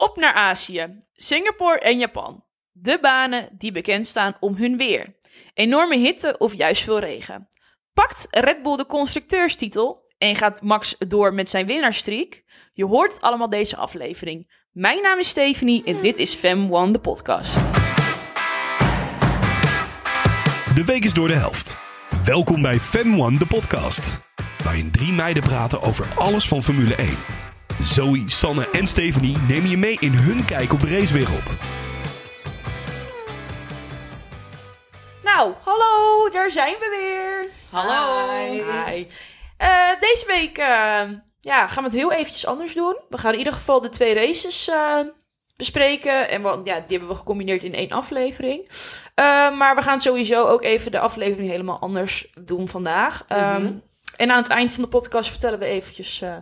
Op naar Azië, Singapore en Japan. De banen die bekend staan om hun weer. Enorme hitte of juist veel regen. Pakt Red Bull de constructeurstitel en gaat Max door met zijn winnaarsstreak? Je hoort allemaal deze aflevering. Mijn naam is Stephanie en dit is Fem One, de podcast. De week is door de helft. Welkom bij Fem One, de podcast. Waarin drie meiden praten over alles van Formule 1. Zoe, Sanne en Stephanie nemen je mee in hun kijk op de racewereld. Nou, hallo, daar zijn we weer. Hallo. Hi. Eh, deze week eh, ja, gaan we het heel eventjes anders doen. We gaan in ieder geval de twee races eh, bespreken. En we, ja, die hebben we gecombineerd in één aflevering. Eh, maar we gaan sowieso ook even de aflevering helemaal anders doen vandaag. Ehm, en aan het eind van de podcast vertellen we eventjes eh,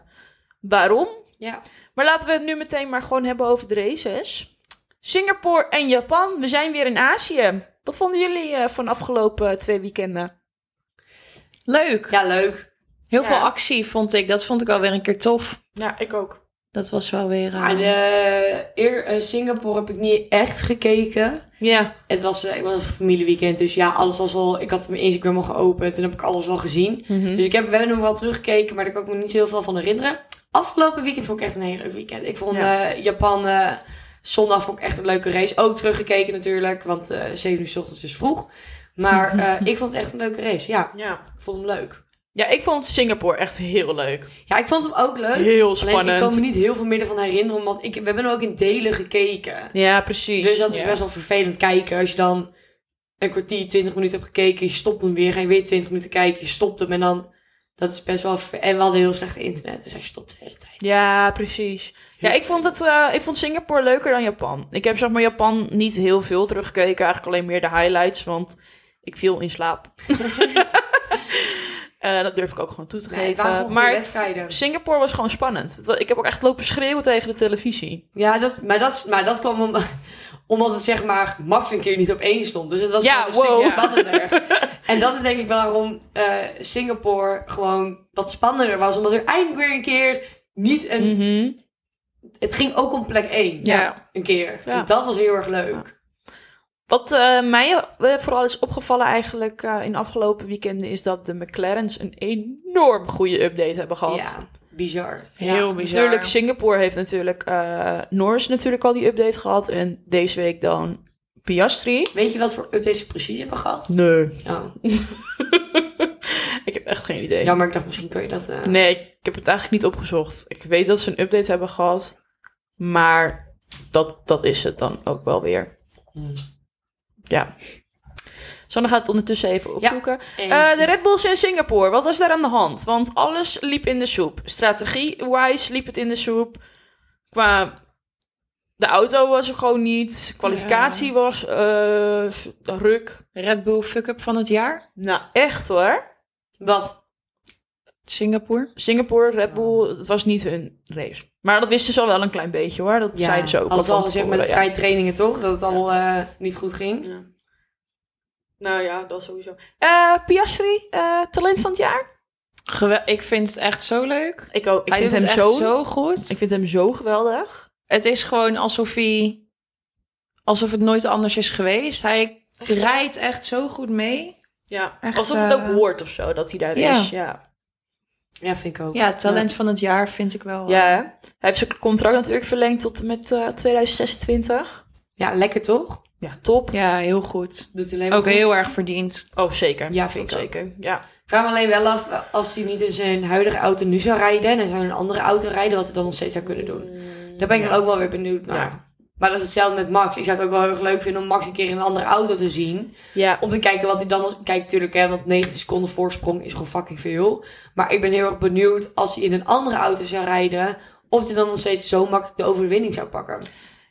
waarom. Ja. Maar laten we het nu meteen maar gewoon hebben over de races. Singapore en Japan, we zijn weer in Azië. Wat vonden jullie eh, van de afgelopen eh, twee weekenden? Leuk. Ja, leuk. Heel Ja. veel actie vond ik. Dat vond ik wel weer een keer tof. Ja, ik ook. Dat was wel weer... Maar de, eer, eh, Singapore heb ik niet echt gekeken. Ja, Het was, ik was een familieweekend, dus ja, alles was al... Ik had mijn Instagram al geopend en heb ik alles al gezien. Mhm. Dus ik heb, we hebben nog wel teruggekeken, maar daar kan ik me niet zo heel veel van herinneren. Afgelopen weekend vond ik echt een heel leuk weekend. Ik vond Ja. eh, Japan eh, zondag vond ik echt een leuke race. Ook teruggekeken natuurlijk, want eh 7 uur 's ochtends is vroeg. Maar ik vond het echt een leuke race, ja. ja. Ik vond hem leuk. ja, ik vond Singapore echt heel leuk. Ja, ik vond hem ook leuk. Heel Alleen spannend. ik kan me niet heel veel meer ervan herinneren, want ik, we hebben hem ook in delen gekeken. Ja, precies. Dus dat is Ja. best wel vervelend kijken als je dan een kwartier, 20 minuten hebt gekeken, je stopt hem weer, ga je weer 20 minuten kijken, je stopt hem en dan, dat is best wel, en we hadden heel slecht internet, dus hij stopt de hele tijd. Ja, precies. Ja, ik vond, het, eh, ik vond Singapore leuker dan Japan. Ik heb zeg maar Japan niet heel veel teruggekeken. Eigenlijk alleen meer de highlights, want ik viel in slaap. Eh, dat durf ik ook gewoon toe te Nee, geven. Maar het-. Singapore was gewoon spannend. Ik heb ook echt lopen schreeuwen tegen de televisie. Ja, dat, maar, dat, maar dat kwam om, omdat het zeg maar Max een keer niet op één stond, dus het was Ja, een wow. spannender. en dat is denk ik waarom eh, Singapore gewoon wat spannender was, omdat er eindelijk weer een keer niet een, Mhm. het ging ook om plek 1. Ja. Een keer. Ja. En dat was heel erg leuk. Wat eh, mij eh, vooral is opgevallen eigenlijk eh, in de afgelopen weekenden... is dat de McLaren's een enorm goede update hebben gehad. Ja, bizar. Heel Ja, bizar. Natuurlijk, Singapore heeft natuurlijk uh, Norris natuurlijk al die update gehad. En deze week dan Piastri. Weet je wat voor updates ze precies hebben gehad? Nee. Oh. ik heb echt geen idee. Ja, maar ik dacht misschien kun je dat... Nee, ik heb het eigenlijk niet opgezocht. Ik weet dat ze een update hebben gehad. Maar dat, dat is het dan ook wel weer. Hmm. Ja. Sanne gaat het ondertussen even opzoeken. Eh, de Red Bulls in Singapore, wat was daar aan de hand? Want alles liep in de soep. Strategie-wise liep het in de soep. Qua... De auto was er gewoon niet. Kwalificatie was eh, ruk. Red Bull fuck-up van het jaar. Nou, echt hoor. Wat? Singapore. Singapore, Red Bull, het was niet hun race. Maar dat wisten ze al wel een klein beetje hoor. Dat zeiden ze ook Hadden ze al al van gezegd met de vrije trainingen toch? Dat het allemaal eh, niet goed ging. Ja. Nou ja, dat sowieso. Eh Piastri, eh, talent van het jaar? Gewe- ik vind het echt zo leuk. Ik ook. Ik Hij vind hem zo, echt zo goed. Ik vind hem zo geweldig. Het is gewoon alsof hij... Alsof het nooit anders is geweest. Hij rijdt echt zo goed mee. Ja, Echt, alsof het ook hoort of zo, dat hij daar ja. is. Ja. Ja, vind ik ook. Ja, talent van het jaar vind ik wel. ja, hè? hij heeft zijn contract natuurlijk verlengd tot en met eh, 2026. Ja, lekker toch? Ja, top. Ja, heel goed. Doet alleen Ook goed. heel erg verdiend. Oh, zeker. Ja, vind ik zeker. Ja. Ik vraag me alleen wel af, eh, als hij niet in zijn huidige auto nu zou rijden... en hij zou een andere auto rijden, wat hij dan nog steeds zou kunnen doen. Daar ben ik dan ook wel weer benieuwd naar. Ja. Maar dat is hetzelfde met Max. Ik zou het ook wel heel erg leuk vinden om Max een keer in een andere auto te zien. Ja. Om te kijken wat hij dan... nog- Kijk, natuurlijk, hè, want 90 seconden voorsprong is gewoon fucking veel. Maar ik ben heel erg benieuwd als hij in een andere auto zou rijden... of hij dan nog steeds zo makkelijk de overwinning zou pakken.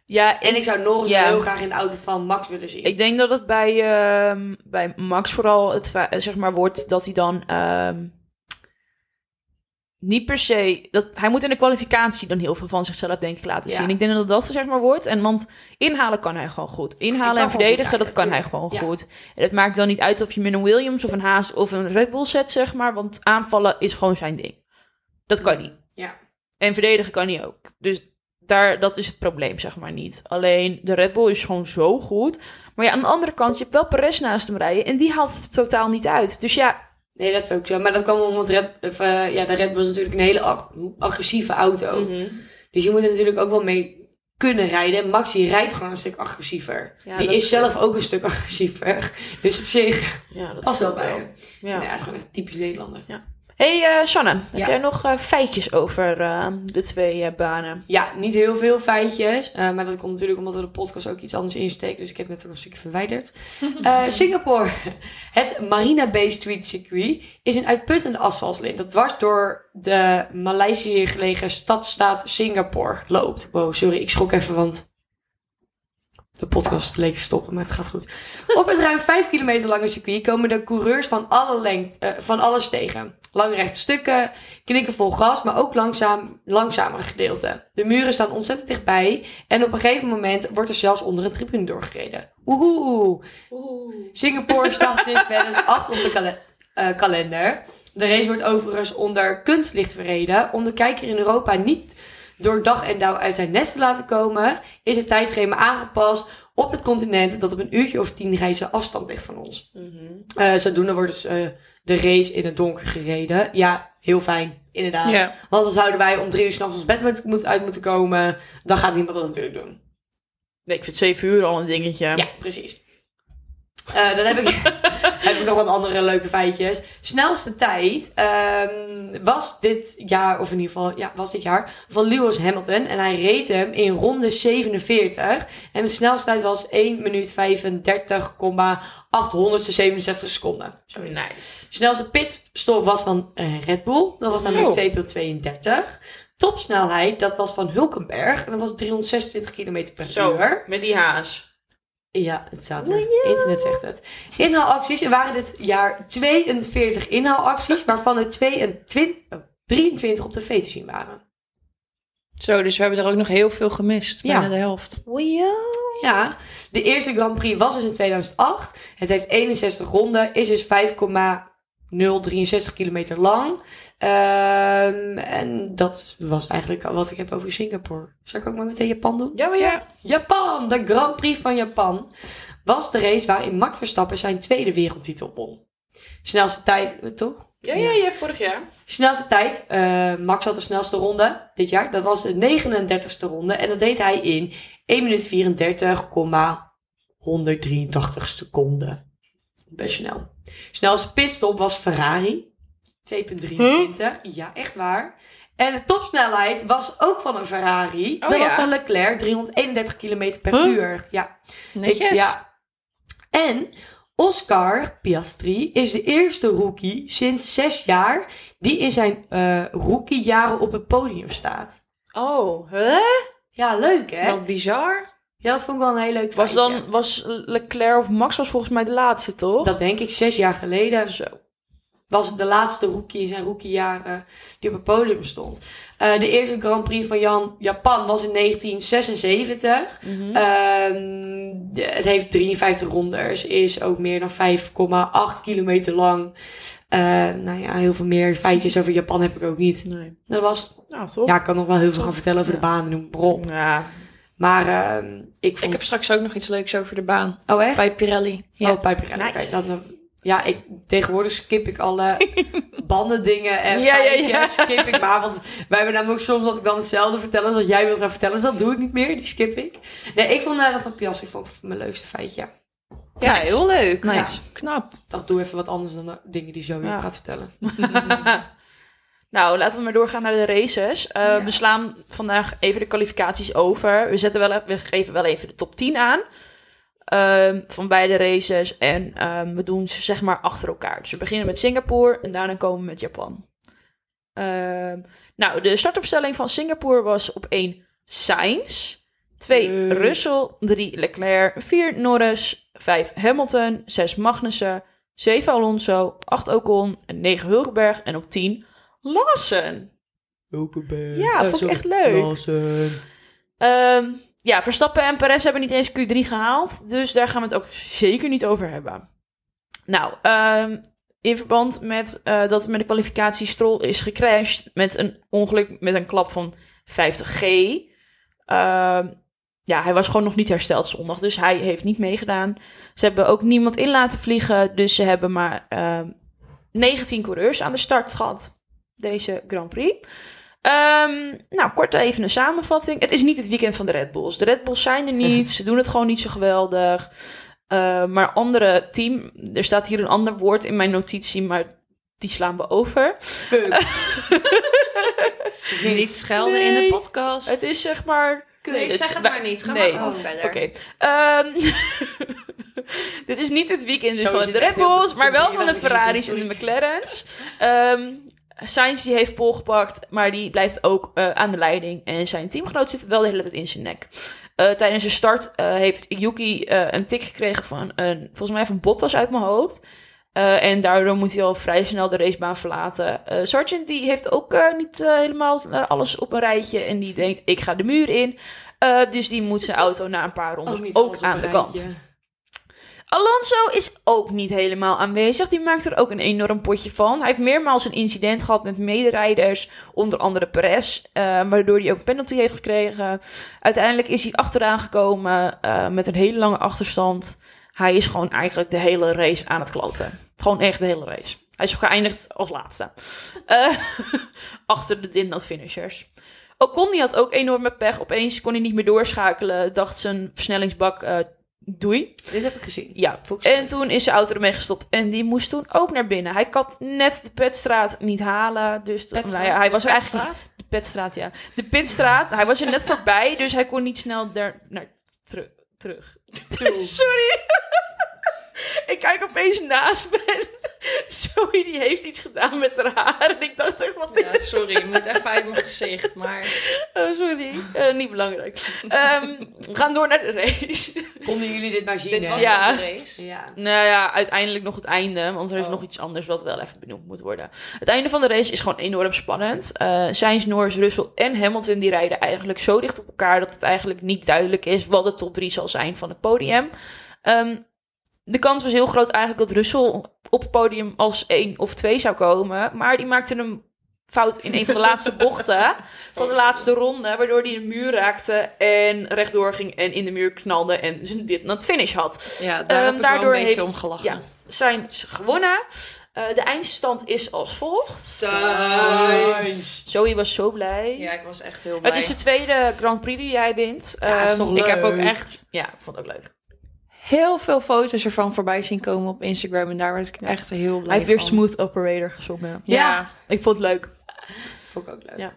Ja, En ik zou Norris Ja. wel heel graag in de auto van Max willen zien. Ik denk dat het bij, ehm, bij Max vooral het zeg maar wordt dat hij dan ehm, niet per se. Dat, hij moet in de kwalificatie dan heel veel van zichzelf, denk ik, laten Ja. zien. Ik denk dat dat zeg maar wordt. En want inhalen kan hij gewoon goed. Inhalen en verdedigen, dat kan hij gewoon goed. En het maakt dan niet uit of je met een Williams of een Haas of een Red Bull zet, zeg maar. Want aanvallen is gewoon zijn ding. Dat kan hij. Ja. En verdedigen kan hij ook. Dus Daar, dat is het probleem, zeg maar niet. Alleen de Red Bull is gewoon zo goed. Maar ja, aan de andere kant, je hebt wel Perez naast hem rijden. En die haalt het totaal niet uit. Dus ja, Nee, dat is ook zo. Maar dat kwam omdat Red, of, eh, ja, de Red Bull is natuurlijk een hele ag- agressieve auto. Mhm. Dus je moet er natuurlijk ook wel mee kunnen rijden. Max die rijdt gewoon een stuk agressiever. Ja, die is is zelf ook een stuk agressiever. Dus op zich ja dat past wel scheelt bij hem. Ja. Ja. hij is gewoon echt typisch Nederlander. Hey, eh, Sanne, heb jij nog eh, feitjes over eh, de twee banen? Ja, niet heel veel feitjes. maar dat komt natuurlijk omdat we de podcast ook iets anders insteken. Dus ik heb net ook een stukje verwijderd. Singapore. Het Marina Bay Street Circuit is een uitputtende asfaltlint. Dat dwars door de Maleisië gelegen stadstaat Singapore loopt. Wow, sorry, ik schrok even, want de podcast leek te stoppen, maar het gaat goed. Op het ruim 5 kilometer lange circuit komen de coureurs van alle, lengte, eh, van alle stegen. Lange rechte stukken, knikken vol gas, maar ook langzaam, langzamere gedeelten. De muren staan ontzettend dichtbij en op een gegeven moment wordt er zelfs onder een tribune doorgereden. Woehoe! Singapore staat in 2008 op de kale- eh, kalender. De race wordt overigens onder kunstlicht verreden. Om de kijker in Europa niet door dag en dauw uit zijn nest te laten komen, is het tijdschema aangepast op het continent dat op een uurtje of tien reizen afstand ligt van ons. Eh, zodoende wordt dus eh, de race in het donker gereden. Ja, heel fijn, inderdaad. Want dan zouden wij om drie uur s'nachts ons bed moet, uit moeten komen. Dan gaat niemand dat natuurlijk doen. Nee, ik vind zeven uur al een dingetje. Ja, precies. Eh, dan heb ik, heb ik nog wat andere leuke feitjes. Snelste tijd ehm, was dit jaar, of in ieder geval, ja, was dit jaar, van Lewis Hamilton. En hij reed hem in ronde 47. En de snelste tijd was 1 minuut 35,867 seconden. Zoiets. Nice. Snelste pitstop was van eh, Red Bull. Dat was namelijk 2,32. Topsnelheid, dat was van Hulkenberg. En dat was 326 km per Zo, uur. met die haas. Ja, het staat er. Internet zegt het. Inhaalacties. Er waren dit jaar 42 inhaalacties, waarvan er 22, oh, 23 op tv te zien waren. Zo, dus we hebben er ook nog heel veel gemist. Ja. Bijna de helft. Ja, de eerste Grand Prix was dus in 2008. Het heeft 61 ronden, is dus 5,063 kilometer lang. Ehm, en dat was eigenlijk al wat ik heb over Singapore. Zal ik ook maar meteen Japan doen? Ja, maar ja. Japan, de Grand Prix van Japan, was de race waarin Max Verstappen zijn tweede wereldtitel won. Snelste tijd, eh, toch? Ja, ja, ja, vorig jaar. Snelste tijd, eh, Max had de snelste ronde dit jaar. Dat was de 39ste ronde en dat deed hij in 1 minuut 34,183 seconden. Best snel. Snelste pitstop was Ferrari, 2,23. Ja, echt waar. En de topsnelheid was ook van een Ferrari. Oh, dat was van Leclerc, 331 km per Huh? uur. Ja. Netjes. Ik- ja. En Oscar Piastri is de eerste rookie sinds zes jaar die in zijn eh rookiejaren op het podium staat. Oh, hè? Ja, leuk hè? Wat bizar. Ja, dat vond ik wel een heel leuk Was dan, was Leclerc of Max was volgens mij de laatste, toch? Dat denk ik zes jaar geleden. Zo. Was het de laatste rookie in zijn rookiejaren die op het podium stond. Eh, de eerste Grand Prix van Jan, Japan was in 1976. Mhm. Ehm, het heeft 53 rondes, is ook meer dan 5,8 kilometer lang. Eh, nou ja, heel veel meer feitjes over Japan heb ik ook niet. Nee. Dat was, Nou, toch? ja, ik kan nog wel heel veel gaan vertellen over de noem maar op. Ja. Maar ehm, ik vond... Ik heb straks ook nog iets leuks over de baan. Oh echt? Bij Pirelli. Ja. Oh, bij Pirelli. Nice. Oké, dan, ja, ik, tegenwoordig skip ik alle banden dingen en Ja, ja, feitjes ja. skip ik maar. Want wij hebben namelijk soms dat ik dan hetzelfde vertel als dat jij wilt gaan vertellen. Dus dat doe ik niet meer, die skip ik. Nee, ik vond uh, dat van Piastri vond ik mijn leukste feitje. Ja, heel leuk. Nice. Ja, knap. Ik dacht, doe even wat anders dan de dingen die zo weer Ja. gaat vertellen. nou, laten we maar doorgaan naar de races. Eh, Ja. We slaan vandaag even de kwalificaties over. We, zetten wel, we geven wel even de top 10 aan. ehm, van beide races. En ehm, we doen ze zeg maar achter elkaar. Dus we beginnen met Singapore en daarna komen we met Japan. Ehm, nou, de startopstelling van Singapore was op 1 Sainz. 2 Eh. Russell. 3 Leclerc. 4 Norris. 5 Hamilton. 6 Magnussen. 7 Alonso. 8 Ocon. En 9 Hulkenberg. En op 10 Lawson. Ja, vond ik echt leuk. Ehm, ja, Verstappen en Perez hebben niet eens Q3 gehaald. Dus daar gaan we het ook zeker niet over hebben. Nou, ehm, in verband met eh, dat met de kwalificatie Stroll is gecrashed met een ongeluk met een klap van 50G. Ehm, ja, hij was gewoon nog niet hersteld zondag, dus hij heeft niet meegedaan. Ze hebben ook niemand in laten vliegen, dus ze hebben maar ehm 19 coureurs aan de start gehad, deze Grand Prix. Ehm, nou, kort even een samenvatting. Het is niet het weekend van de Red Bulls. De Red Bulls zijn er niet, ze doen het gewoon niet zo geweldig. Eh, maar andere team, er staat hier een ander woord in mijn notitie, maar die slaan we over. Fuck. Niet schelden in de podcast. Het is zeg maar nee, zeg het maar niet. Ga nee. maar gewoon Oh, verder. Oké. Ehm, dit is niet het weekend dus van de Red Bulls, maar wel van de. Ferraris en de McLaren's. Ehm Sainz die heeft pol gepakt, maar die blijft ook eh, aan de leiding. En zijn teamgenoot zit wel de hele tijd in zijn nek. Eh, tijdens de start eh, heeft Yuki een tik gekregen van, een, volgens mij van Bottas uit mijn hoofd. En daardoor moet hij al vrij snel de racebaan verlaten. Sargent die heeft ook niet helemaal alles op een rijtje. En die denkt, ik ga de muur in. Dus die moet zijn auto na een paar ronden ook, alles op aan de rijtje. kant. Alonso is ook niet helemaal aanwezig. Die maakt er ook een enorm potje van. Hij heeft meermaals een incident gehad met mederijders, onder andere Perez, eh, waardoor hij ook een penalty heeft gekregen. Uiteindelijk is hij achteraan gekomen eh, met een hele lange achterstand. Hij is gewoon eigenlijk de hele race aan het kloten. Gewoon echt de hele race. Hij is geëindigd als laatste. Eh, achter de Dinant finishers. Ocon die had ook enorme pech. Opeens kon hij niet meer doorschakelen. Dacht zijn versnellingsbak, doei. Dit heb ik gezien. Ja, en toen is zijn auto ermee gestopt. En die moest toen ook naar binnen. Hij kan net de petstraat niet halen. Dus dat- nou ja, hij was eigenlijk... De petstraat, ja. De pitstraat. Hij was er net voorbij, dus hij kon niet snel daar naar teru- terug. Sorry. ik kijk opeens naast me. Zoe, die heeft iets gedaan met haar haar. En ik dacht echt, wat Ja, sorry, je moet even uit mijn gezicht. Maar Oh, sorry. Eh, niet belangrijk. Ehm, we gaan door naar de race. Konden jullie dit maar zien, dit hè? was Ja. de race. Ja. Nou ja, uiteindelijk nog het einde. Want er is Oh. nog iets anders wat wel even benoemd moet worden. Het einde van de race is gewoon enorm spannend. Eh Sainz, Norris, Russell en Hamilton die rijden eigenlijk zo dicht op elkaar... dat het eigenlijk niet duidelijk is wat de top 3 zal zijn van het podium. Ehm, de kans was heel groot eigenlijk dat Russell op het podium als 1 of 2 zou komen. Maar die maakte een fout in een van de laatste bochten van de laatste ronde. Waardoor hij een muur raakte en rechtdoor ging en in de muur knalde en dit not finish had. Ja, daar heb ik wel daardoor een beetje heeft- om gelachen. Ja, zijn ze gewonnen. Eh, de eindstand is als volgt. Sainz. Zoe was zo blij. Ja, ik was echt heel blij. Het is de tweede Grand Prix die hij wint. Ja, is Ehm, toch ik heb ook echt ja, ik vond het ook leuk. heel veel foto's ervan voorbij zien komen op Instagram. En daar werd ik echt heel blij Hij heeft weer. Smooth Operator gezongen. Ja. Ik vond het leuk. Vond ik ook leuk. Ja.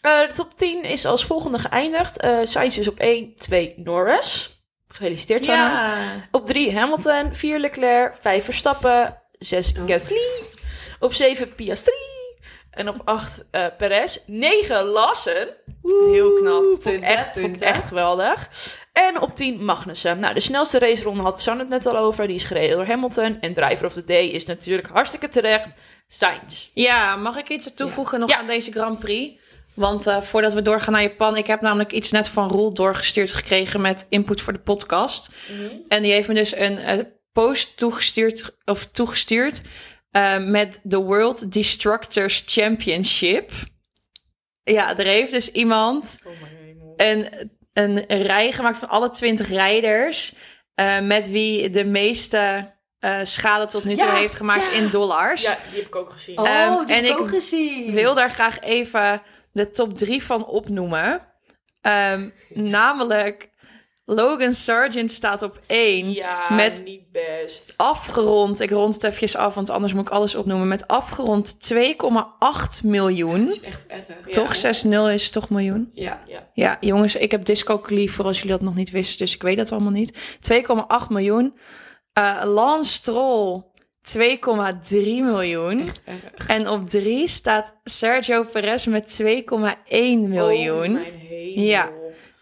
Eh, de top 10 is als volgende geëindigd. Eh Sainz is op 1, 2 Norris. Gefeliciteerd. Ja. Op 3 Hamilton, 4 Leclerc, 5 Verstappen, 6 Oh. Gasly. Op 7 Piastri. En op 8 eh Perez. 9 Lassen. Heel knap. Punten, echt, vond ik echt geweldig. En op 10 Magnussen. Nou, de snelste raceronde had San het net al over. Die is gereden door Hamilton. En driver of the day is natuurlijk hartstikke terecht Sainz. Ja, mag ik iets toevoegen nog Ja. aan deze Grand Prix? Want eh, voordat we doorgaan naar Japan, ik heb namelijk iets net van Roel doorgestuurd gekregen met input voor de podcast. En die heeft me dus een eh, post toegestuurd, of toegestuurd eh, met de World Destructors Championship. Ja, er heeft dus iemand een, een rij gemaakt van alle 20 rijders. eh, met wie de meeste eh, schade tot nu toe Ja, heeft gemaakt ja. in dollars. Ja, die heb ik ook gezien. Oh, Ehm, die en heb ik ook gezien. wil daar graag even de top drie van opnoemen. Ehm, namelijk Logan Sargent staat op één. Ja, met niet best. afgerond, ik rond het eventjes af, want anders moet ik alles opnoemen. Met afgerond 2,8 miljoen. is echt erg. Toch? 6-0 is toch miljoen? Ja. Ja, jongens, ik heb dyscalculie voor als jullie dat nog niet wisten, dus ik weet dat allemaal niet. 2,8 miljoen. Eh Lance Stroll, 2,3 miljoen. En op drie staat Sergio Perez met 2,1 miljoen. Oh, mijn hemel. Ja.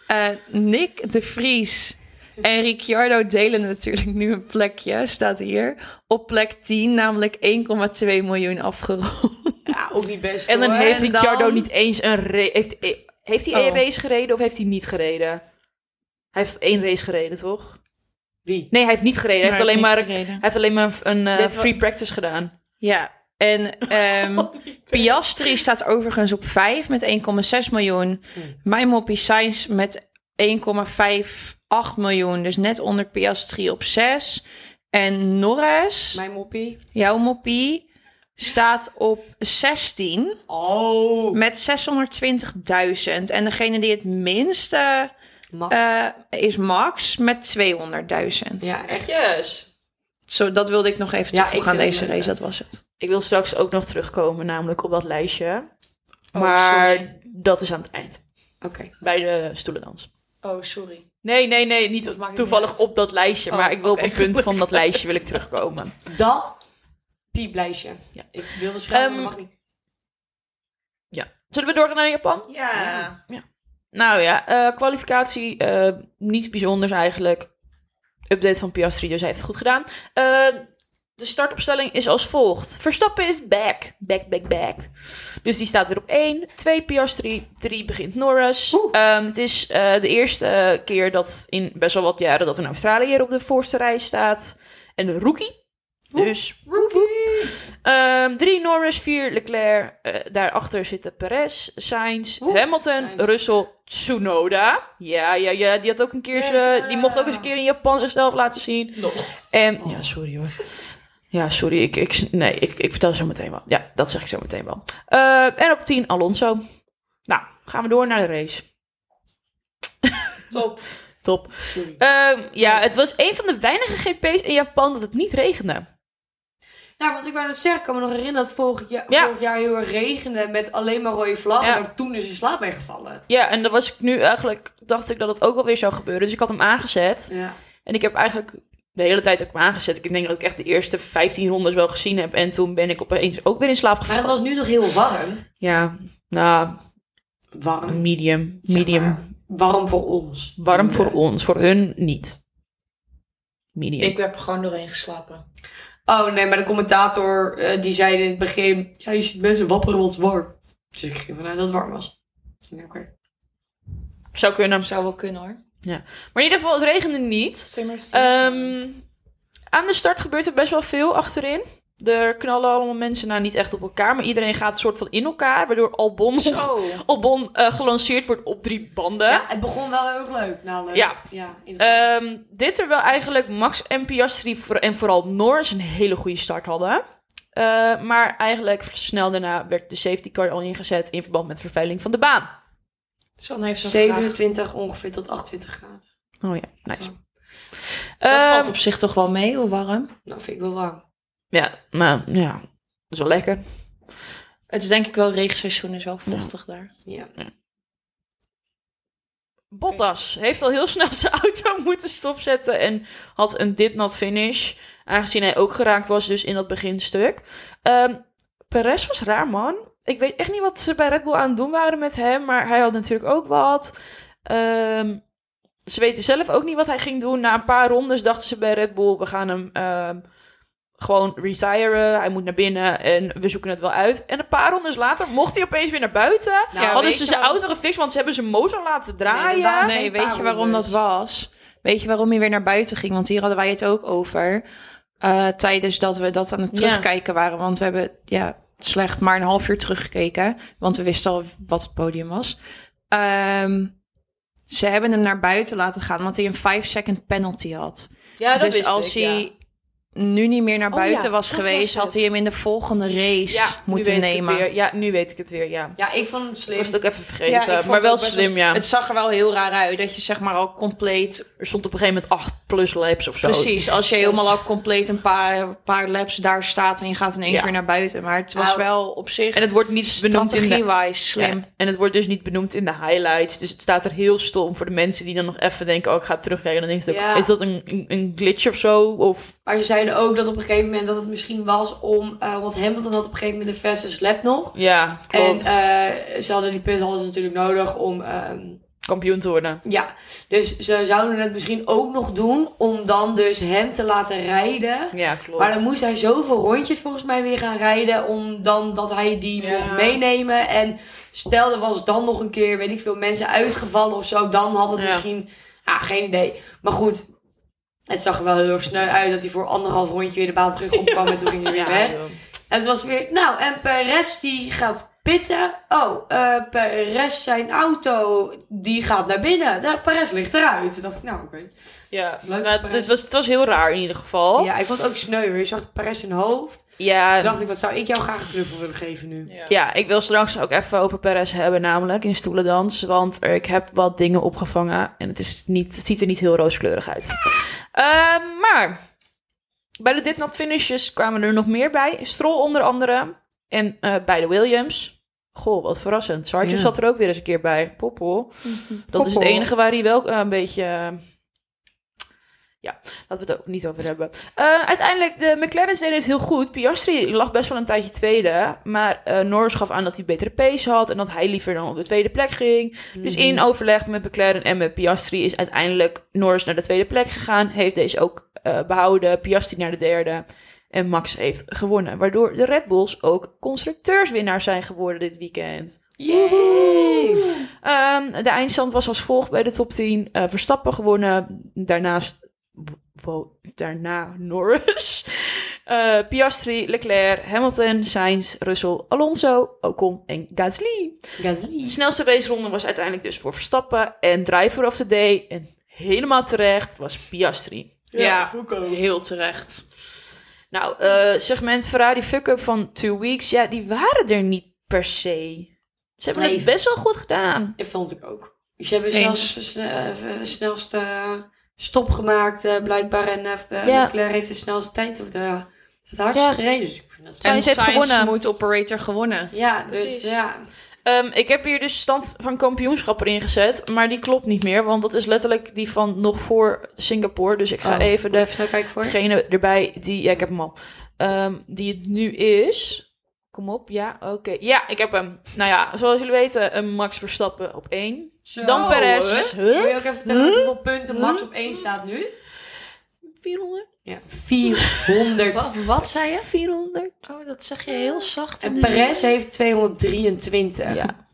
Eh, Nick de Vries en Ricciardo delen natuurlijk nu een plekje, staat hier. Op plek 10, namelijk 1,2 miljoen afgerond. Ja, ook niet best En dan hoor. heeft Ricciardo dan- niet eens een race... Heeft, heeft hij één Oh. race gereden of heeft hij niet gereden? Hij heeft één race gereden, toch? Wie? Nee, hij heeft niet gereden. Hij, heeft, alleen maar, hij heeft alleen maar een eh, free practice gedaan. Ja, En ehm, Piastri staat overigens op 5 met 1,6 miljoen. Mijn moppie Sainz met 1,58 miljoen. Dus net onder Piastri op 6. En Norris, Mijn moppie. jouw moppie, staat op 16 Oh. met 620.000. En degene die het minste Max. eh, is Max met 200.000. ja, echt. Yes. Zo, dat wilde ik nog even Ja, toevoegen aan deze leuk, race. ja. Dat was het. Ik wil straks ook nog terugkomen, namelijk op dat lijstje. Oh, maar sorry. dat is aan het eind. Oké. Bij de stoelendans. Oh, sorry. Nee, nee, nee, niet toevallig op dat lijstje. Oh, maar ik wil op een punt van dat lijstje wil ik terugkomen. Dat pieplijstje. Ja. Ik wilde schrijven, maar Ehm, dat mag niet. Zullen we doorgaan naar Japan? Ja. Nou ja, eh, kwalificatie, eh, niets bijzonders eigenlijk. Update van Piastri, dus hij heeft het goed gedaan. Eh, de startopstelling is als volgt. Verstappen is back. Back, back, back. Dus die staat weer op 1. 2 Piastri, 3 begint Norris. Ehm, het is eh, de eerste keer dat in best wel wat jaren dat een Australiër op de voorste rij staat. En een rookie. Dus Ehm, drie Norris, vier Leclerc. eh, daarachter zitten Perez, Sainz, Hamilton, Sainz. Russell, Tsunoda. Ja, ja, ja. Die had ook een keer ze- die mocht ook eens een keer in Japan zichzelf laten zien. En ja, sorry hoor. Ja, sorry. Ik, ik, nee, ik, ik vertel zo meteen wel. Ja, dat zeg ik zo meteen wel. Eh, en op 10 Alonso. Nou, gaan we door naar de race. Top. Top. Sorry. Ehm, ja, het was een van de weinige GP's in Japan dat het niet regende. Nou, want ik wou net zeggen, ik kan me nog herinneren dat vorig Ja. vorig jaar heel erg regende met alleen maar rode vlaggen. Ja. En ik toen dus in slaap ben gevallen. Ja, en dan was ik nu eigenlijk, dacht ik dat het ook wel weer zou gebeuren. Dus ik had hem aangezet. Ja. En ik heb eigenlijk de hele tijd heb ik hem aangezet. Ik denk dat ik echt de eerste 15 rondes wel gezien heb. En toen ben ik opeens ook weer in slaap Maar gevallen. het was nu toch heel warm? Ja, nou, Warm. medium. Zeg Medium. maar, warm voor ons. Warm voor ons, voor hun niet. Medium. Ik heb er gewoon doorheen geslapen. Oh nee, maar de commentator eh, die zei in het begin... Ja, je ziet mensen wapperen wat warm. Dus ik ging vanuit dat het warm was. Oké. Zou kunnen. Zou wel kunnen hoor. Maar in ieder geval, het regende niet. Ehm, aan de start gebeurt er best wel veel achterin. Er knallen allemaal mensen, nou niet echt op elkaar, maar iedereen gaat een soort van in elkaar, waardoor Albon, Zo. Albon eh, gelanceerd wordt op drie banden. Ja, het begon wel heel erg leuk. Nou, leuk. Ja. Ja. Ehm, dit terwijl eigenlijk Max en Piastri en vooral Norris een hele goede start hadden. Eh, maar eigenlijk snel daarna werd de safety car al ingezet in verband met vervuiling van de baan. Sanne heeft zo'n vraag. 27 ongeveer tot 28 graden. Oh ja, nice. Zo. Dat Ehm, valt op zich toch wel mee, hoe warm? Nou, vind ik wel warm. Ja, nou ja, dat is wel lekker. Het is denk ik wel regenseizoen, is wel vochtig daar. Ja. Bottas heeft al heel snel zijn auto moeten stopzetten en had een did not finish. Aangezien hij ook geraakt was dus in dat beginstuk. Ehm Perez was raar, man. Ik weet echt niet wat ze bij Red Bull aan het doen waren met hem, maar hij had natuurlijk ook wat. Ehm, ze weten zelf ook niet wat hij ging doen. Na een paar rondes dachten ze bij Red Bull, we gaan hem ehm, gewoon retiren. Hij moet naar binnen en we zoeken het wel uit. En een paar rondes later mocht hij opeens weer naar buiten. Nou, Hadden ze zijn auto gefixt, want ze hebben zijn motor laten draaien. Nee, geen weet je waarom dat was? Weet je waarom hij weer naar buiten ging? Want hier hadden wij het ook over. eh, tijdens dat we dat aan het Ja. terugkijken waren. Want we hebben ja, slecht maar een half uur teruggekeken. Want we wisten al wat het podium was. Ehm, ze hebben hem naar buiten laten gaan. Want hij een 5-second penalty had. Ja, dat dus wist als ik, ja. Nu niet meer naar Oh buiten ja, was geweest... was had hij hem in de volgende race Ja, moeten nu weet nemen. Ik het weer. Ja, nu weet ik het weer, ja. Ja, ik vond het Ik slim. was het ook even vergeten, Ja, ik vond maar wel best slim, ja. Het zag er wel heel raar uit. Dat je zeg maar al compleet Er stond op een gegeven moment 8 plus laps of zo. Precies, als je helemaal al compleet een paar, paar laps daar staat en je gaat ineens Ja. weer naar buiten. Maar het was Nou, wel op zich En het wordt niet benoemd in de... slim. Ja, en het wordt dus niet benoemd in de highlights. Dus het staat er heel stom voor de mensen die dan nog even denken... oh, ik ga terugkijken. Dan denk je, ook, Ja. is dat een, een, een glitch of zo? Of... Maar ze zeiden ook dat op een gegeven moment dat het misschien was om... eh want Hamilton had op een gegeven moment de fastest lap nog. Ja, En klopt. eh, ze hadden die punten hadden ze natuurlijk nodig om... ehm, Kampioen te worden. ja, dus ze zouden het misschien ook nog doen om dan dus hem te laten rijden. Ja, klopt. Maar dan moest hij zoveel rondjes volgens mij weer gaan rijden. Om dan dat hij die Ja. mocht meenemen. En stel er was dan nog een keer, weet ik veel, mensen uitgevallen of zo. Dan had het Ja. misschien, ja, geen idee. Maar goed, het zag er wel heel erg sneu uit dat hij voor anderhalf rondje weer de baan terug opkwam. En toen ging hij weer ja, weg. En het was weer, nou, en Perez die gaat pitten. Oh, eh Perez zijn auto, die gaat naar binnen. Nou, Perez ligt eruit. Toen dacht ik, nou, oké. Ja, Leuk, Perez. het, was, het was heel raar in ieder geval. Ja, ik vond het ook sneu. Je zag Perez zijn hoofd. Ja, Toen dacht ik, wat zou ik jou graag een knuffel willen geven nu? ja, ik wil straks ook even over Perez hebben, namelijk in stoelendans. Want er- ik heb wat dingen opgevangen en het, is niet, het ziet er niet heel rooskleurig uit. Ehm, maar bij de Did Not Finishes kwamen er nog meer bij. Stroll onder andere en eh, bij de Williams. Goh, wat verrassend. Ja. zat er ook weer eens een keer bij. Poppel. Dat is het enige waar hij wel eh, een beetje... ja, laten we het ook niet over hebben. Eh, uiteindelijk, de McLaren's deden het heel goed. Piastri lag best wel een tijdje tweede. Maar eh Norris gaf aan dat hij betere pace had. En dat hij liever dan op de tweede plek ging. Dus in overleg met McLaren en met Piastri is uiteindelijk Norris naar de tweede plek gegaan. Heeft deze ook eh, behouden. Piastri naar de derde. En Max heeft gewonnen. Waardoor de Red Bulls ook constructeurswinnaar zijn geworden dit weekend. Yay! Ehm, de eindstand was als volgt bij de top 10. Eh, Verstappen gewonnen. Daarnaast, wow, daarna Norris. Eh, Piastri, Leclerc, Hamilton, Sainz, Russell, Alonso, Ocon en Gasly. Gasly. De snelste raceronde was uiteindelijk dus voor Verstappen. En driver of the day, en helemaal terecht, was Piastri. Ja, heel terecht. Nou, eh, segment Ferrari fuck-up van Two Weeks, ja, die waren er niet per se. Ze hebben Nee. het best wel goed gedaan. Dat vond ik ook. Ze hebben zelfs eh, ver- snelste stop gemaakt, eh, blijkbaar. En uh, Ja. Leclerc heeft de snelste tijd of de, het hardst Ja. gereden. Dus ik vind dat Sainz En heeft Sainz gewonnen. moet operator gewonnen. Ja, Precies. dus ja. Ehm, ik heb hier dus stand van kampioenschap erin gezet, maar die klopt niet meer, want dat is letterlijk die van nog voor Singapore. Dus ik ga Oh, even de, degene erbij die, ja, ik heb hem al, Ehm, die het nu is. Kom op, ja, oké. Ja, ik heb hem. Nou ja, zoals jullie weten, een Max Verstappen op één. Zo, Dan Perez. Wil je ook even vertellen hoeveel punten Max op 1 staat nu? 400? Ja, 400. Wat, wat zei je? 400? Oh, dat zeg je heel zacht. En Perez heeft 223. Ja.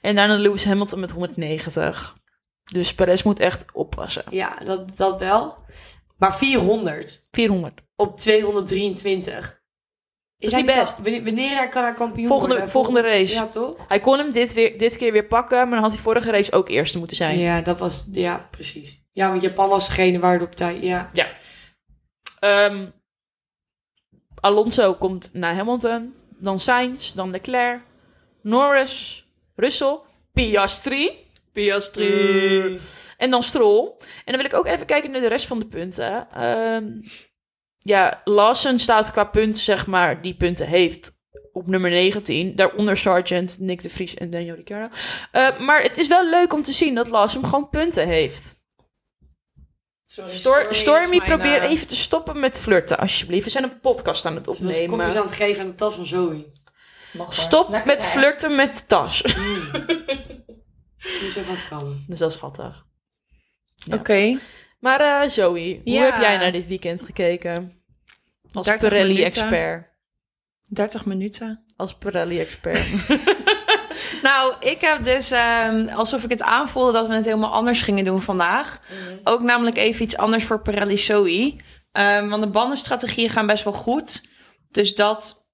En daarna Lewis Hamilton met 190. Dus Perez moet echt oppassen. Ja, dat, dat wel. Maar 400 400. op 223. is hij al- best. Wanneer, wanneer hij kan hij kampioen Volgende- worden? volgende race. Ja, toch? Hij kon hem dit, weer, dit keer weer pakken, maar dan had hij vorige race ook eerste moeten zijn. Ja, dat was... Ja, precies. Ja, want Japan was degene waar het op tijd... Ja. Ja. Ehm, Alonso komt naar Hamilton. Dan Sainz, dan Leclerc. Norris, Russell, Piastri. Piastri. En dan Stroll. En dan wil ik ook even kijken naar de rest van de punten. Ehm, ja, Lawson staat qua punten, zeg maar, die punten heeft op nummer 19. Daaronder Sargent, Nick de Vries en Daniel Ricciardo. Eh, maar het is wel leuk om te zien dat Lawson gewoon punten heeft. Stor Stormy, probeer even te stoppen met flirten, alsjeblieft. We zijn een podcast aan het Dus opnemen. aan het geven aan de tas van Zoe. Stop met flirten met de tas. Die is even aan het krabben. Dat is wel schattig. Oké. Maar eh, Zoe, hoe Ja. heb jij naar dit weekend gekeken? Als 30 Pirelli-expert. 30 minuten. Als Pirelli-expert. Nou, ik heb dus ehm, alsof ik het aanvoelde dat we het helemaal anders gingen doen vandaag. Ook namelijk even iets anders voor Pirelli Zoe. Ehm, want de bandenstrategieën gaan best wel goed. Dus dat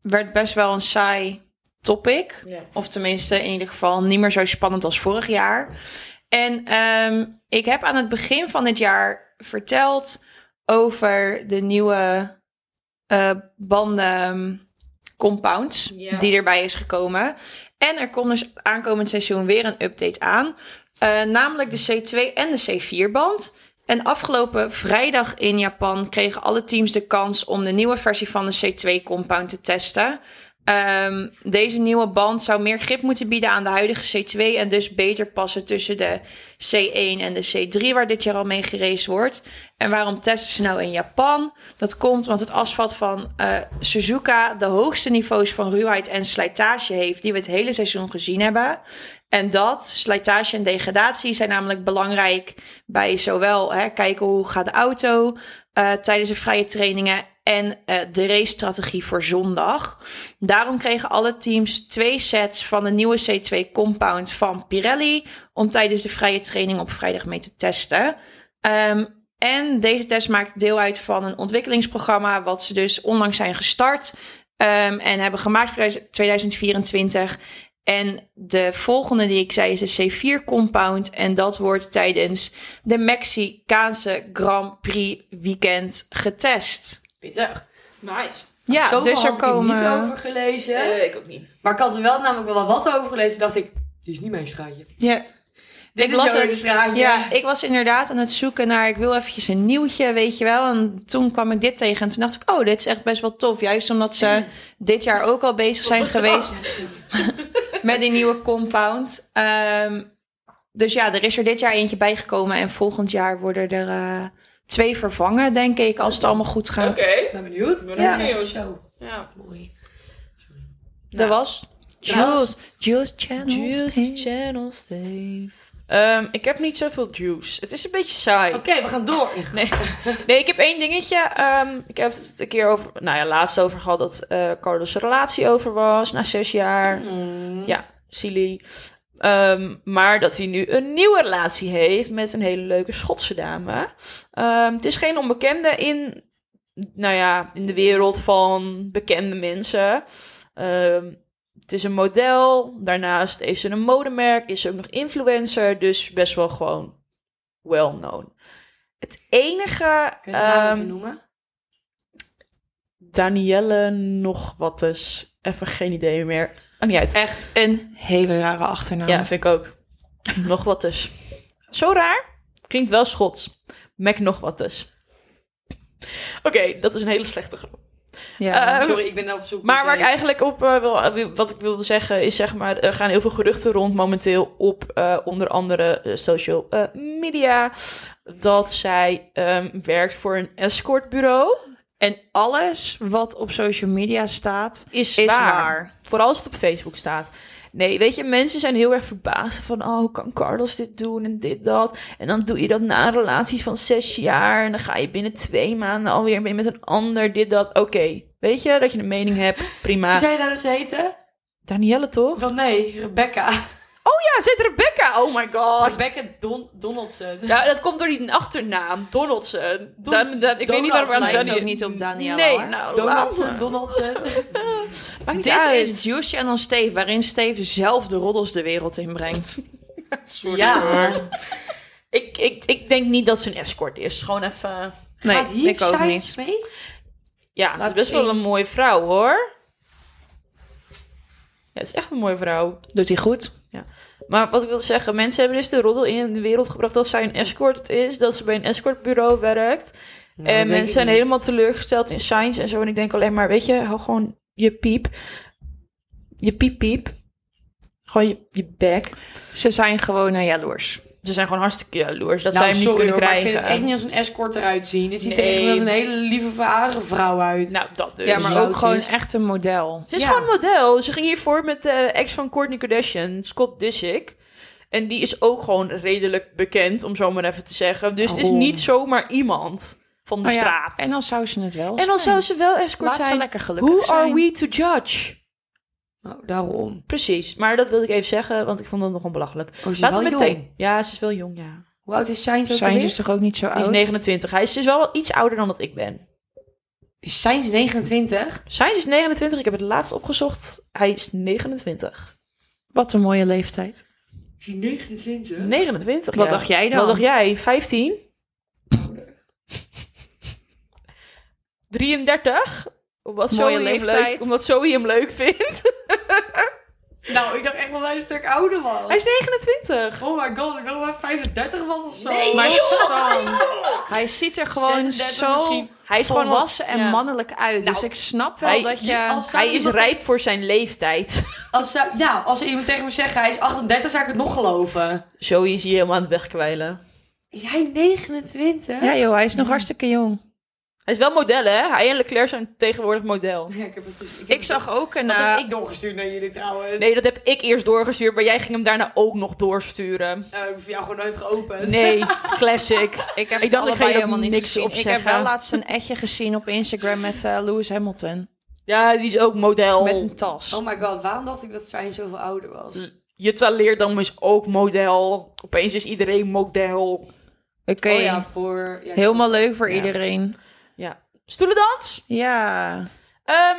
werd best wel een saai topic. Of tenminste, in ieder geval niet meer zo spannend als vorig jaar. En ehm, ik heb aan het begin van het jaar verteld over de nieuwe eh, banden compounds die erbij is gekomen. En er komt dus aankomend seizoen weer een update aan. Eh, namelijk de C2 en de C4-band. En afgelopen vrijdag in Japan kregen alle teams de kans om de nieuwe versie van de C2-compound te testen. Ehm, deze nieuwe band zou meer grip moeten bieden aan de huidige C2 en dus beter passen tussen de C1 en de C3 waar dit jaar al mee geraced wordt. En waarom testen ze nou in Japan? Dat komt omdat het asfalt van eh, Suzuka de hoogste niveaus van ruwheid en slijtage heeft die we het hele seizoen gezien hebben. En dat, slijtage en degradatie, zijn namelijk belangrijk bij zowel hè, kijken hoe gaat de auto eh, tijdens de vrije trainingen en eh, de racestrategie voor zondag. Daarom kregen alle teams twee sets van de nieuwe C2 compound van Pirelli om tijdens de vrije training op vrijdag mee te testen. Ehm, en deze test maakt deel uit van een ontwikkelingsprogramma, wat ze dus onlangs zijn gestart ehm, en hebben gemaakt voor 2024. En de volgende die ik zei is de C4 compound. En dat wordt tijdens de Mexicaanse Grand Prix weekend getest. Pittig. Nice. Ja, Zoveel dus er had ik er komen. niet over gelezen. Eh, ik ook niet. Maar ik had er wel namelijk wel wat over gelezen. dacht ik, dit is niet mijn straatje. Ja, Dit Ik is las jouw het. straatje. ja, ik was inderdaad aan het zoeken naar. Ik wil eventjes een nieuwtje, weet je wel. En toen kwam ik dit tegen. En toen dacht ik, oh, dit is echt best wel tof. Juist omdat ze dit jaar ook al bezig zijn geweest met die nieuwe compound. Ehm, dus ja, er is er dit jaar eentje bijgekomen. En volgend jaar worden er eh, twee vervangen, denk ik. Als het allemaal goed gaat. Oké. Ben benieuwd. Ik ben Ja. benieuwd. Zo, Ja. mooi. Dat was Jules. Jules Channel. Juice Channel Steve. Ehm, ik heb niet zoveel juice. Het is een beetje saai. Oké, we gaan door. Nee. nee, ik heb één dingetje. Ehm, ik heb het een keer over, nou ja, laatst over gehad dat eh Carlos' relatie over was na zes jaar. Mm. Ja, silly. Ehm, maar dat hij nu een nieuwe relatie heeft met een hele leuke Schotse dame. Ehm, het is geen onbekende in, nou ja, in de wereld van bekende mensen. Ehm, het is een model. Daarnaast heeft ze een modemerk. Is ze ook nog influencer. Dus best wel gewoon well known. Het enige... Kun je de naam even noemen? Danielle nog wat is. Even geen idee meer. Oh, niet uit. Echt een hele rare achternaam. Ja, vind ik ook. nog wat dus. Zo raar. Klinkt wel Schots. Mac nog wat dus. Oké, dat is een hele slechte grap. Ja. Ehm, Sorry, ik ben op zoek. Maar dus, waar ik eh, eigenlijk op eh, wil, wat ik wilde zeggen is zeg maar, er gaan heel veel geruchten rond momenteel op eh, onder andere eh, social eh, media dat zij ehm, werkt voor een escortbureau. En alles wat op social media staat, Is, is waar. waar. Vooral als het op Facebook staat. Nee, weet je, mensen zijn heel erg verbaasd van... oh, hoe kan Carlos dit doen en dit, dat? En dan doe je dat na een relatie van zes jaar... en dan ga je binnen twee maanden alweer mee met een ander, dit, dat. Oké, weet je, dat je een mening hebt, Hoe prima. zei je dat eens heten? Danielle, toch? Wel nee, Rebecca. Ja, zit Rebecca. Oh my god. Rebecca Don Donaldson. Ja, dat komt door die achternaam, Donaldson. Don- Dan, dan, ik weet niet waarom aan Lijkt ook niet op Danielle, Nee, hoor. nou, Donaldson. Donaldson. Dit uit. is Juice Channel Steve, waarin Steve zelf de roddels de wereld inbrengt. Ja. Ik, ik, ik denk niet dat ze een escort is. Gewoon even... Nee, Gaat hier ik ook niet. mee? Ja, het is best wel een mooie vrouw, hoor. Ja, het is echt een mooie vrouw. Doet hij goed? Maar wat ik wilde zeggen, mensen hebben dus de roddel in de wereld gebracht dat zij een escort is, dat ze bij een escortbureau werkt. Nou, en mensen zijn niet. helemaal teleurgesteld in science en zo. En ik denk alleen maar, weet je, hou gewoon je piep. Je piep piep. Gewoon je, je bek. Ze zijn gewoon uh, jaloers. Ze zijn gewoon hartstikke jaloers dat Nou, zij hem niet kunnen hoor, maar ik krijgen. vind het echt niet als een escort eruit zien. Dit ziet Nee. er echt als een hele lieve, verhaardere vrouw uit. Nou, dat dus. Ja, maar ook gewoon echt een model. Ze is Ja. gewoon een model. Ze ging hiervoor met de ex van Kourtney Kardashian, Scott Disick. En die is ook gewoon redelijk bekend, om zo maar even te zeggen. Dus het is Oh. niet zomaar iemand van de Oh ja, straat. En dan zou ze het wel En dan zou zijn. ze wel escort Laat ze zijn. lekker gelukkig Who zijn. are we to judge? Nou, daarom. Precies, maar dat wilde ik even zeggen, want ik vond het nogal belachelijk. Oh, ze is Laten we meteen. jong. Ja, ze is wel jong, ja. Hoe oud is Science ook Zijn alweer? is toch ook niet zo Die is oud? 29. Hij is, ze is wel iets ouder dan dat ik ben. Is Science 29? Science is 29, ik heb het laatst opgezocht. Hij is 29. Wat een mooie leeftijd. 29? 29, Wat ja. dacht jij dan? Wat dacht jij? 15? 33? Omdat Mooie Zoe, hem leeftijd. leuk, omdat Zoe hem leuk vindt. Nou, ik dacht echt wel dat hij een stuk ouder was. Hij is 29. Oh my god, ik dacht dat hij 35 was of zo. Nee, Maar. Sam, hij ziet er gewoon 36 zo misschien. Hij is gewoon volwassen en ja. mannelijk uit. dus Nou, ik snap wel hij- dat je... als- Zou Hij is iemand- rijp voor zijn leeftijd. Als, zou- ja, als er iemand tegen me zegt hij is 38, zou ik het nog geloven. Zoe is hier helemaal aan het wegkwijlen. Is hij 29? Ja joh, hij is nog hartstikke jong. Hij is wel model, hè? Hij en Leclerc zijn tegenwoordig model. Ja, ik heb het. Ik, heb Ik het- zag ook een... Dat eh, heb ik doorgestuurd naar jullie trouwens. Nee, dat heb ik eerst doorgestuurd, maar jij ging hem daarna ook nog doorsturen. Nou, ik heb jou gewoon nooit geopend. Nee, classic. ik heb ik dacht, ik ga helemaal niet niks gezien. op Ik heb wel laatst een etje gezien op Instagram met eh, Lewis Hamilton. Ja, die is ook model. Met een tas. Oh my god, waarom dacht ik dat Science zoveel ouder was? Je taleerdam is ook model. Opeens is iedereen model. Oké, Oh ja, voor... Ja, helemaal leuk voor Ja. iedereen. Stoelendans. Ja. Ehm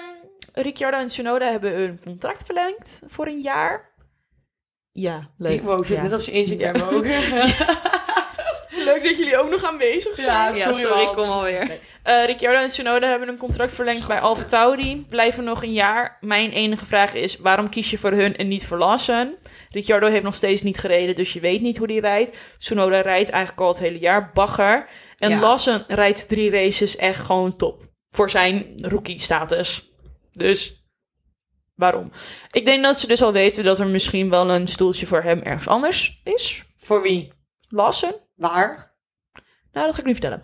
Ricciardo en Tsunoda hebben hun contract verlengd voor een jaar. Ja, leuk. Ik wou zit Ja. net op zijn Instagram Ja. ook. Leuk dat jullie ook nog aanwezig zijn. Ja, Ja, sorry, sorry, man. kom alweer. Eh, Ricciardo en Tsunoda hebben een contract verlengd bij Alfa Tauri. Blijven nog een jaar. Mijn enige vraag is, waarom kies je voor hun en niet voor Lawson? Ricciardo heeft nog steeds niet gereden, dus je weet niet hoe die rijdt. Tsunoda rijdt eigenlijk al het hele jaar bagger. En Ja. Lawson rijdt drie races echt gewoon top. Voor zijn rookie-status. Dus waarom? Ik denk dat ze dus al weten dat er misschien wel een stoeltje voor hem ergens anders is. Voor wie? Lawson? Waar? Nou, dat ga ik nu vertellen.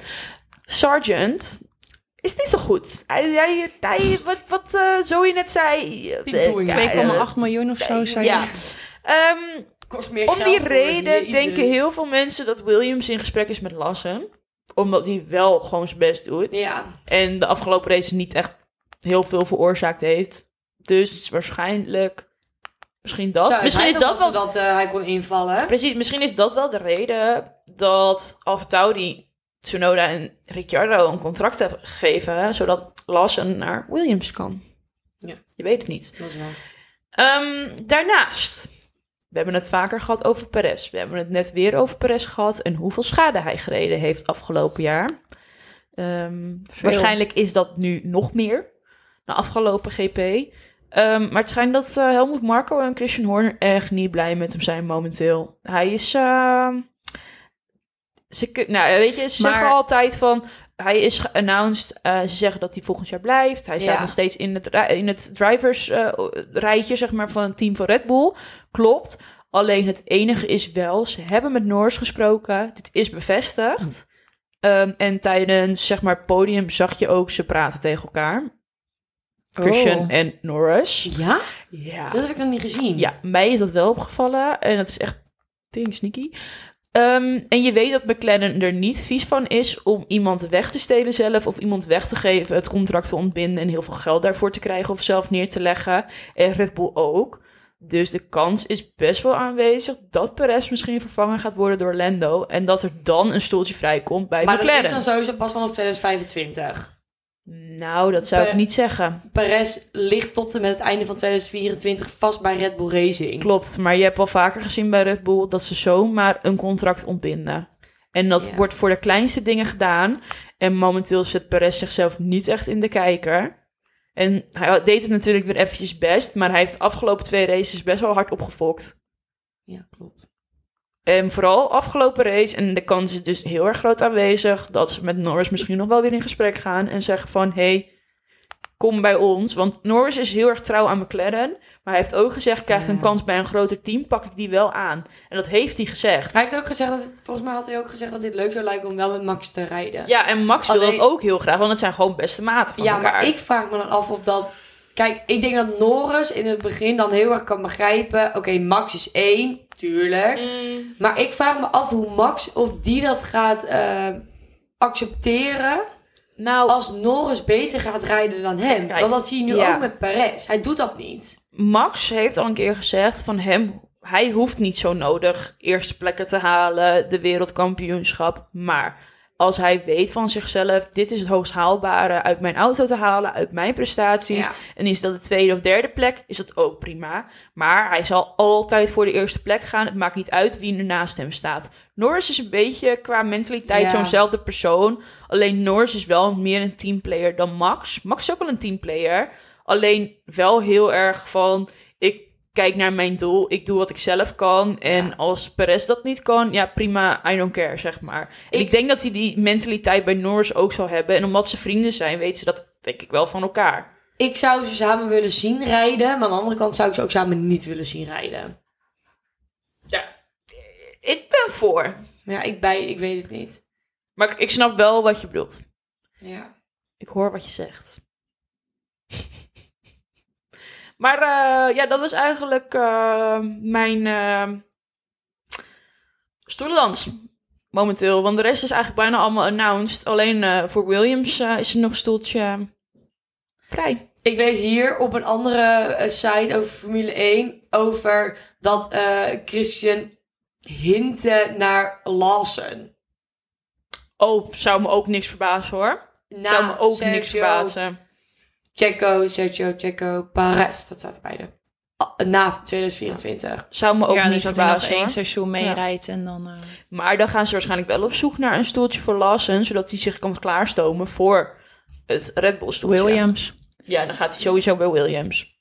Sergeant is niet zo goed. Hij, hij, hij wat, wat eh Zoe net zei. eh, doing. ja, 2,8 miljoen of zo, zei Ja. Ehm, Kost meer om die reden denken heel veel mensen dat Williams in gesprek is met Lassen. Omdat hij wel gewoon zijn best doet. Ja. En de afgelopen race niet echt heel veel veroorzaakt heeft. Dus waarschijnlijk... Misschien dat. Misschien is dat wel... dat eh, hij kon invallen. Precies, misschien is dat wel de reden dat Alfa Tauri, Tsunoda en Ricciardo een contract hebben gegeven, zodat Lawson naar Williams kan. Ja. Je weet het niet. Dat is wel. Ehm, daarnaast, we hebben het vaker gehad over Perez. We hebben het net weer over Perez gehad en hoeveel schade hij gereden heeft afgelopen jaar. Ehm, waarschijnlijk is dat nu nog meer, na afgelopen GP. Ehm, maar het schijnt dat eh, Helmut Marco en Christian Horner echt niet blij met hem zijn momenteel. Hij is... ehm, ze, nou, weet je, ze Maar- zeggen altijd van... Hij is geannounced. eh, ze zeggen dat hij volgend jaar blijft. Hij staat Ja. nog steeds in het, in het drivers eh, rijtje zeg maar, van het team van Red Bull. Klopt. Alleen het enige is wel, ze hebben met Norris gesproken. Dit is bevestigd. Ehm, en tijdens zeg maar, het podium zag je ook ze praten tegen elkaar. Christian Oh. en Norris. Ja? Ja. Dat heb ik nog niet gezien. Ja, mij is dat wel opgevallen. En dat is echt ding sneaky. Ehm, en je weet dat McLaren er niet vies van is om iemand weg te stelen zelf of iemand weg te geven, het contract te ontbinden en heel veel geld daarvoor te krijgen of zelf neer te leggen. En Red Bull ook. Dus de kans is best wel aanwezig dat Perez misschien vervangen gaat worden door Lando. En dat er dan een stoeltje vrijkomt bij Maar dat McLaren. is dan sowieso pas vanaf 2025. Nou, dat zou ik niet zeggen. Perez ligt tot en met het einde van 2024 vast bij Red Bull Racing. Klopt, maar je hebt al vaker gezien bij Red Bull dat ze zomaar een contract ontbinden. En dat Ja. wordt voor de kleinste dingen gedaan. En momenteel zet Perez zichzelf niet echt in de kijker. En hij deed het natuurlijk weer eventjes best, maar hij heeft de afgelopen twee races best wel hard opgefokt. Ja, klopt. En vooral afgelopen race, en de kans is dus heel erg groot aanwezig, dat ze met Norris misschien nog wel weer in gesprek gaan en zeggen van, hey, kom bij ons. Want Norris is heel erg trouw aan McLaren, maar hij heeft ook gezegd, krijg ik een Ja. kans bij een groter team, pak ik die wel aan. En dat heeft hij gezegd. Hij heeft ook gezegd dat het, volgens mij had hij ook gezegd dat dit leuk zou lijken om wel met Max te rijden. Ja, en Max wil Alleen- dat ook heel graag, want het zijn gewoon beste maten van Ja, elkaar. maar ik vraag me dan af of dat... Kijk, ik denk dat Norris in het begin dan heel erg kan begrijpen... Oké, Max is één, tuurlijk. Mm, Maar ik vraag me af hoe Max, of die dat gaat eh, accepteren... nou, als Norris beter gaat rijden dan hem. Kijk, Want dat zie je nu ja. ook met Perez. Hij doet dat niet. Max heeft al een keer gezegd van hem, hij hoeft niet zo nodig eerste plekken te halen, de wereldkampioenschap. Maar als hij weet van zichzelf, dit is het hoogst haalbare uit mijn auto te halen, uit mijn prestaties. Ja. En is dat de tweede of derde plek, is dat ook prima. Maar hij zal altijd voor de eerste plek gaan. Het maakt niet uit wie er naast hem staat. Norris is een beetje qua mentaliteit Ja. zo'nzelfde persoon. Alleen Norris is wel meer een teamplayer dan Max. Max is ook wel een teamplayer. Alleen wel heel erg van, ik kijk naar mijn doel, ik doe wat ik zelf kan. En Ja. als Perez dat niet kan, ja prima, I don't care, zeg maar. En Ik- ik denk dat hij die mentaliteit bij Norris ook zal hebben. En omdat ze vrienden zijn, weten ze dat denk ik wel van elkaar. Ik zou ze samen willen zien rijden. Maar aan de andere kant zou ik ze ook samen niet willen zien rijden. Ja, ik ben voor. Ja, ik, bij, ik weet het niet. Maar ik, ik snap wel wat je bedoelt. Ja. Ik hoor wat je zegt. maar eh, ja, dat was eigenlijk eh, mijn eh stoelendans momenteel. Want de rest is eigenlijk bijna allemaal announced. Alleen voor Williams is er nog een stoeltje vrij. Ik lees hier op een andere site over Formule 1 over dat Christian hintte naar Lawson. Oh, zou me ook niks verbazen hoor. Na zou me ook Sergio, niks verbazen. Checo, Sergio, Checo, Perez. Dat er beide. Ah, Na 2024. Zou me ook ja, niet dus dat hij nog verbazen. één seizoen meerijdt en dan... eh, Maar dan gaan ze waarschijnlijk wel op zoek naar een stoeltje voor Lawson, zodat hij zich kan klaarstomen voor het Red Bull stoeltje. Williams. Ja, dan gaat hij sowieso bij Williams.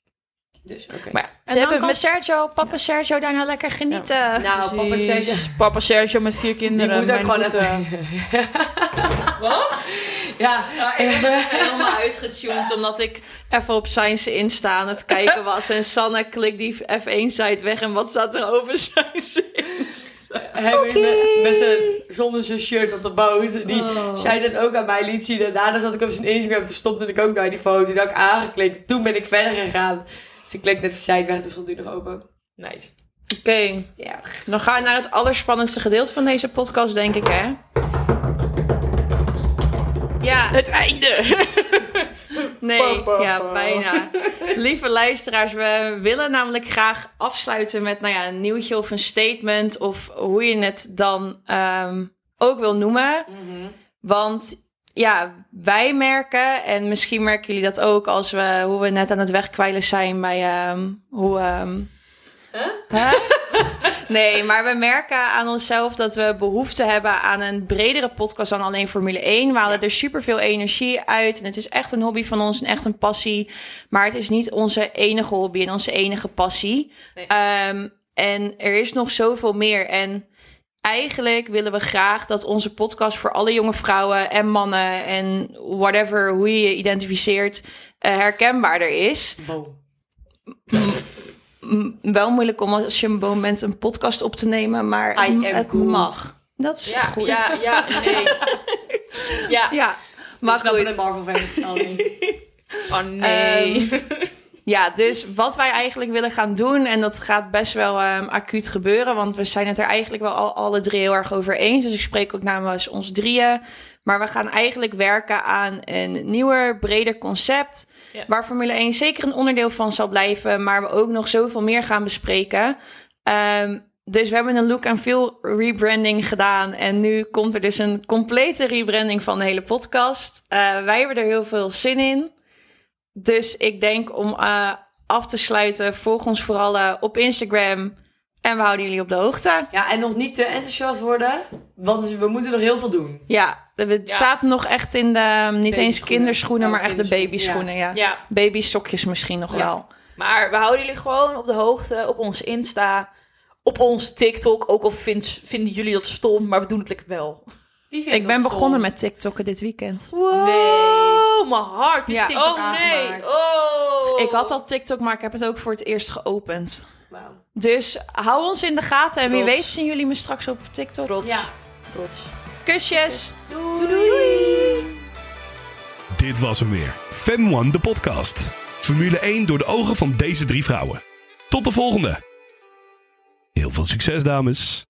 Dus, oké. Maar ja, En ze dan hebben kan met Sergio, papa Sergio daar nou lekker genieten. nou, papa Precies. Sergio... Papa Sergio met vier Die kinderen. moet ook gewoon even... Wat? Ja, ik ben even helemaal uitgetuned omdat ik even op Science Insta aan het kijken was. En Sanne klikt die F1-site weg. En wat staat er over Science Insta? Met, met zijn, zonder zijn shirt op de boot. Die Oh. zei dat ook aan mij liet zien. En daarna zat ik op zijn Instagram. Toen stopte ik ook naar die foto. Die had ik aangeklikt. Toen ben ik verder gegaan. Dus ik klikte net de site weg. Toen stond die nog open. Nice. Oké, Ja. dan gaan we naar het allerspannendste gedeelte van deze podcast, denk ik, hè? Ja, Het einde. nee, Pa, pa, ja, bijna. Lieve luisteraars, we willen namelijk graag afsluiten met nou ja, een nieuwtje of een statement. Of hoe je het dan ehm, ook wil noemen. Want ja, wij merken, en misschien merken jullie dat ook als we hoe we net aan het wegkwijlen zijn bij ehm, hoe. ehm, Huh? Nee, maar we merken aan onszelf dat we behoefte hebben aan een bredere podcast dan alleen Formule 1. We halen er superveel energie uit. En het is echt een hobby van ons en echt een passie. Maar het is niet onze enige hobby en onze enige passie. Nee. Ehm, en er is nog zoveel meer. En eigenlijk willen we graag dat onze podcast voor alle jonge vrouwen en mannen en whatever, hoe je je identificeert, eh, herkenbaarder is. Wel moeilijk om als je een boom bent een podcast op te nemen, maar I am het good. mag. Dat is Ja, goed. ja, ja, nee. Ja. Ja, maar goed. Marvel fans al niet. Oh nee. Ja, dus wat wij eigenlijk willen gaan doen, en dat gaat best wel ehm, acuut gebeuren, want we zijn het er eigenlijk wel al, alle drie heel erg over eens. Dus ik spreek ook namens ons drieën. Maar we gaan eigenlijk werken aan een nieuwer, breder concept. Ja. Waar Formule 1 zeker een onderdeel van zal blijven, maar we ook nog zoveel meer gaan bespreken. Ehm, dus we hebben een look en feel rebranding gedaan. En nu komt er dus een complete rebranding van de hele podcast. Eh, wij hebben er heel veel zin in. Dus ik denk om eh, af te sluiten, volg ons vooral eh, op Instagram. En we houden jullie op de hoogte. Ja, en nog niet te enthousiast worden. Want we moeten nog heel veel doen. Ja, het Ja. staat nog echt in de, niet eens kinderschoenen, Oh, maar echt de babyschoenen. Ja. Ja, Babysokjes misschien nog Ja. wel. maar we houden jullie gewoon op de hoogte op onze Insta, op ons TikTok. Ook al vind, vinden jullie dat stom, maar we doen het lekker wel. Ik ben begonnen met TikTokken dit weekend. Wow, Nee. Mijn hart. Ja. TikTok oh nee. aangemaakt. Oh. Ik had al TikTok, maar ik heb het ook voor het eerst geopend. Wauw. Dus hou ons in de gaten. En wie weet zien jullie me straks op TikTok. trots. Ja. Trots. Kusjes. Doei. doei. Dit was hem weer. Fem One, de podcast. Formule 1 door de ogen van deze drie vrouwen. Tot de volgende. Heel veel succes, dames.